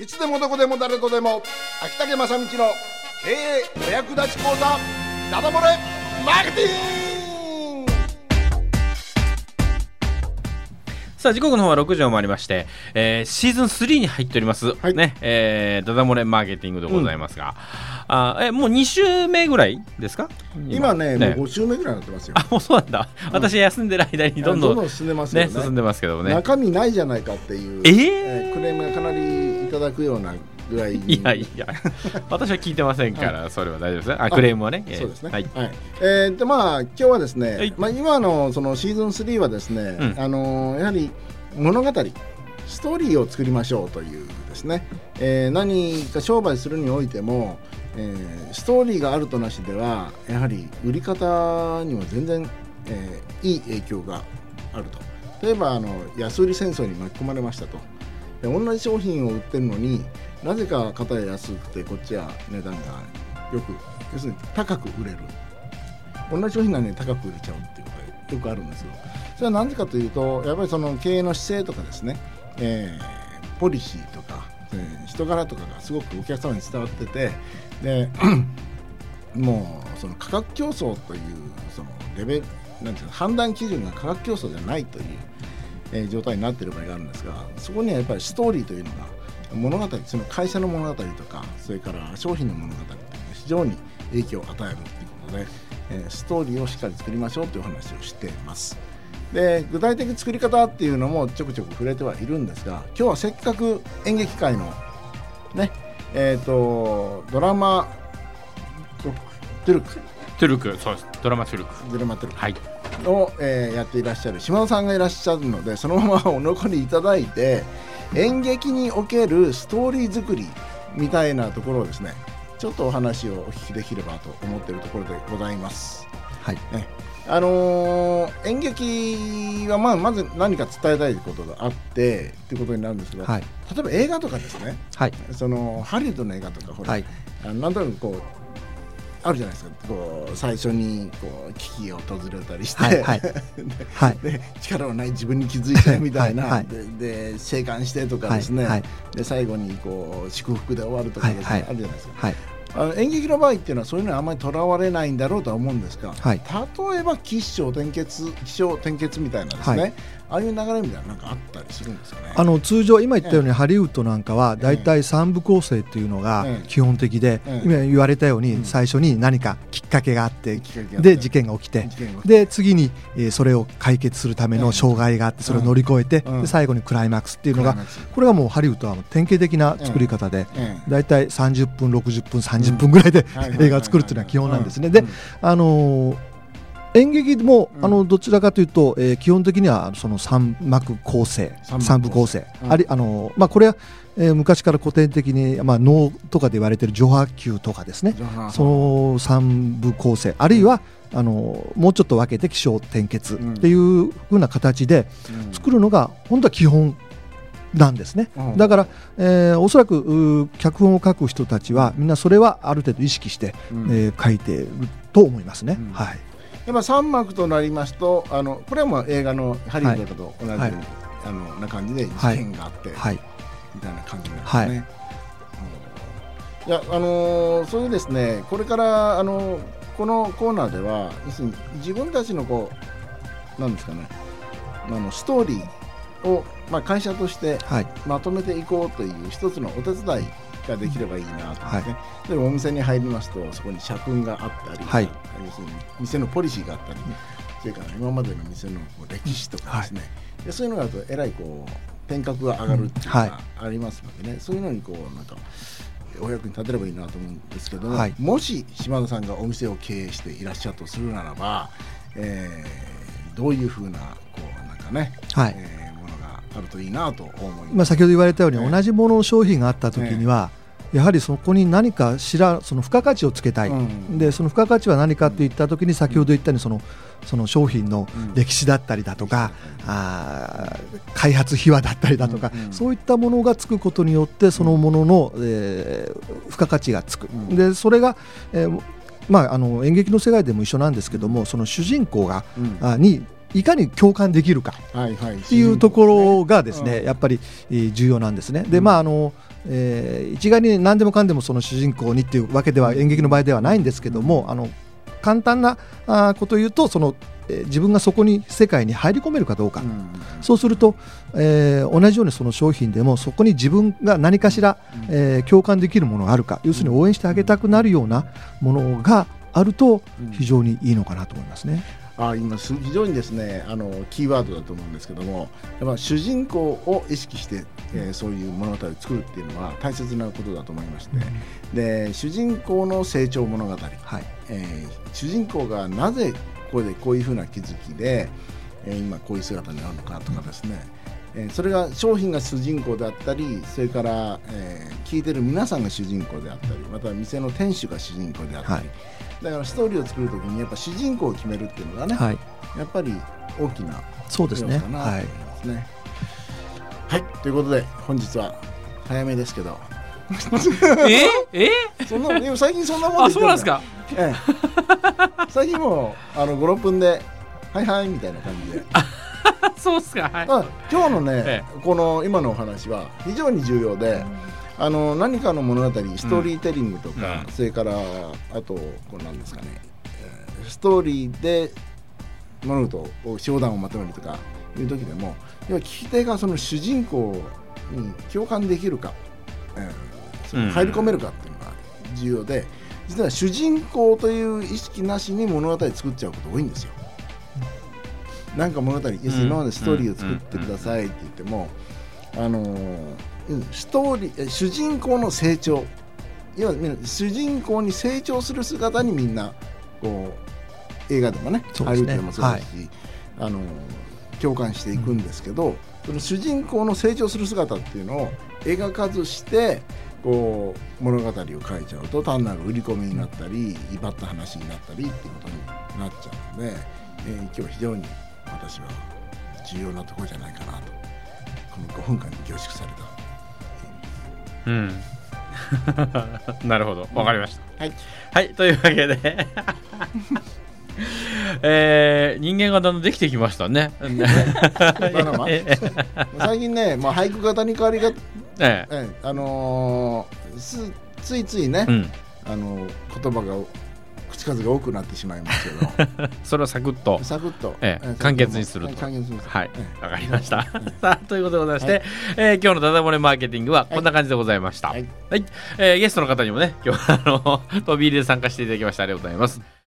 いつでもどこでも誰とでも秋竹正道の経営お役立ち講座ダダ漏れマーケティング。さあ時刻の方は6時を回りまして、えーシーズン3に入っております、はい。ねえーダダ漏れマーケティングでございますが、あえもう2週目ぐらいですか？今。ねもう5週目ぐらいになってますよ。あもうそうなんだ、私休んでる間にどんどん進んでますよね。ね進んでますけどもね。中身ないじゃないかっていう、えー？えークレームがかなりいただくような具合に。いやいや。私は聞いてませんから、それは大丈夫ですね。あクレームはね、えーそうですね。はい。えーでまあ今日はですね、はい。まあ今のそのシーズン3はですね、うん。あのーやはり物語ストーリーを作りましょうというですね、えー何か商売するにおいても、えーストーリーがあるとなしではやはり売り方には全然、えーいい影響があると。例えばあの安売り戦争に巻き込まれましたと。で同じ商品を売ってるのになぜか片や安くてこっちは値段がよく要するに高く売れる。同じ商品なのに高く売れちゃうっていうことがよくあるんですよ。それは何でかというとやっぱりその経営の姿勢とかですね、えーポリシーとか、えー人柄とかがすごくお客様に伝わっててで もうその価格競争というそのレベルなんていうの判断基準が価格競争じゃないという、えー状態になっている場合があるんですがそこにはやっぱりストーリーというのが物語その会社の物語とかそれから商品の物語というのが非常に影響を与えるということで、えーストーリーをしっかり作りましょうという話をしています。で具体的作り方っていうのもちょくちょく触れてはいるんですが今日はせっかく演劇界のねえっ、とドラマトゥルクトゥルクそうですドラマトゥルクドラマトゥルクはいを、えーやっていらっしゃる島田さんがいらっしゃるのでそのままお残りいただいて演劇におけるストーリー作りみたいなところをですねちょっとお話をお聞きできればと思っているところでございます。はい、ね。あのー演劇はまあまず何か伝えたいことがあってっていうことになるんですけど、はい、例えば映画とかですね。はい、そのハリウッドの映画とかほら、はい、なんとなくこうあるじゃないですか。こう最初にこう危機が訪れたりして、はいはい。はい、で力のない自分に気づいてみたいな。はいはい。でで生還してとかですね、はいはい。で最後にこう祝福で終わるとかですね、はいはい。あるじゃないですか。はい、あの演劇の場合っていうのはそういうのはあんまりとらわれないんだろうとは思うんですが、はい。例えば起承転結起承転結みたいなですね、はいああいう流れみたいななんかあったりするんですよね？あの通常今言ったようにハリウッドなんかはだいたい三部構成っていうのがええ。基本的でええ。今言われたよううん。に最初に何かきっかけがあってで事件が起きてで次にえーそれを解決するための障害があってそれを乗り越えてうん。で最後にクライマックスっていうのがこれがもうハリウッドは典型的な作り方でええ。だいたい30分60分30分ぐらいではい映画を作るっていうのは基本なんですね。でうん。あのー演劇も、うん。あのどちらかというと、えー基本的にはその三幕構成。三部構成、うん。ありあのーまあ、これは、えー昔から古典的に、まあ、能とかで言われている序波球とかですね。その三部構成。あるいはあのーもうちょっと分けて起承転結っていうふうな形でうん。作るのが本当は基本なんですね。うん。だから、えーおそらく脚本を書く人たちはみんなそれはある程度意識して、うん。えー書いていると思いますね。うん。はいやっぱ三幕となりますとあのこれはもう映画のハリウッドと同じ、はい。あのな感じで事件があって、はい。みたいな感じなんですね。はい。うんいやあのーそういうですねこれからあのこのコーナーでは要するに自分たちのこうなんですかねあのストーリーを、まあ、会社としてはい。まとめていこうという一つのお手伝いができればいいなと思って、はい。ねでお店に入りますとそこに社訓があったり、はい要するに店のポリシーがあったり、それから今までの店の歴史とかですね、でそういうのがあるとえらいこう天格が上がるっていうのはい。がありますのでね、そういうのにこうなんかお役に立てればいいなと思うんですけども、はい。もし島田さんがお店を経営していらっしゃるとするならば、えーどういうふうなこうなんかね、はい。えーものがあるといいなと思います。まあ、先ほど言われたように、ええ同じものの商品があった時には、やはりそこに何かしらその付加価値をつけたい、うん。でその付加価値は何かといった時に先ほど言ったようにそのその商品のうん。歴史だったりだとか、あー開発秘話だったりだとか、うんうん。そういったものがつくことによってそのものの、えー付加価値がつく、うん。でそれが、えーまあ、あの演劇の世界でも一緒なんですけどもその主人公が、うん。あにいかに共感できるかっっていうところがですね、やっぱりえー重要なんですね。で、まああの、えー一概に何でもかんでもその主人公にっていうわけでは演劇の場合ではないんですけども、あの簡単なことを言うとその、えー自分がそこに世界に入り込めるかどうか。うん。そうすると、えー同じようにその商品でもそこに自分が何かしら、えー共感できるものがあるか要するに応援してあげたくなるようなものがあると非常にいいのかなと思いますね。あ今す非常にですねあのキーワードだと思うんですけどもやっぱ主人公を意識して、えーそういう物語を作るっていうのは大切なことだと思いまして、で主人公の成長物語、はい。えー主人公がなぜここでこういうふうな気づきで、えー今こういう姿になるのかとかですね、えーそれが商品が主人公であったりそれから、えー聞いてる皆さんが主人公であったりまたは店の店主が主人公であったり、はい。だからストーリーを作るときにやっぱ主人公を決めるっていうのがね、はい、やっぱり大きなそうですね。要素かなとはい思いますね。はい、ということで本日は早めですけど。え？え？そんなでも最近そんなもんそうなんですか？ええ、最近もうあの56分で「はいはい」みたいな感じで。あそうですかはい。あ今日のね、えこの今のお話は非常に重要で、あの何かの物語ストーリーテリングとか、うん。それからあとこうなんですかね、えーストーリーで物事を商談をまとめるとかいう時でも要は聞き手がその主人公に共感できるか、えーその入り込めるかっていうのが重要で、実は主人公という意識なしに物語作っちゃうこと多いんですよ。なんか物語、要するに今までストーリーを作ってくださいって言っても、あのストーリーえ主人公の成長要は主人公に成長する姿にみんなこう映画でもねハリウッドでもそうですし、あのー共感していくんですけど、その主人公の成長する姿っていうのを描かずしてこう物語を書いちゃうと単なる売り込みになったり威張った話になったりっていうことになっちゃうので、えー今日は非常に私は重要なところじゃないかなと。この5分間に凝縮された。うん。なるほど。わかりました。はい。はいというわけで。えー、人間がだんだんできてきましたね。最近ね、まあ、俳句型に変わりが、ええ。えあのーすついついね、うん、あの言葉が口数が多くなってしまいますけど それをサクッと。サクッと、ええええ簡潔にするとはい簡潔にするはいええわかりました。さあ、ということでございまして、えー今日のダダ漏れマーケティングはこんな感じでございました。ははいい。えーゲストの方にもね、今日はあの、飛び入りで参加していただきましてありがとうございます。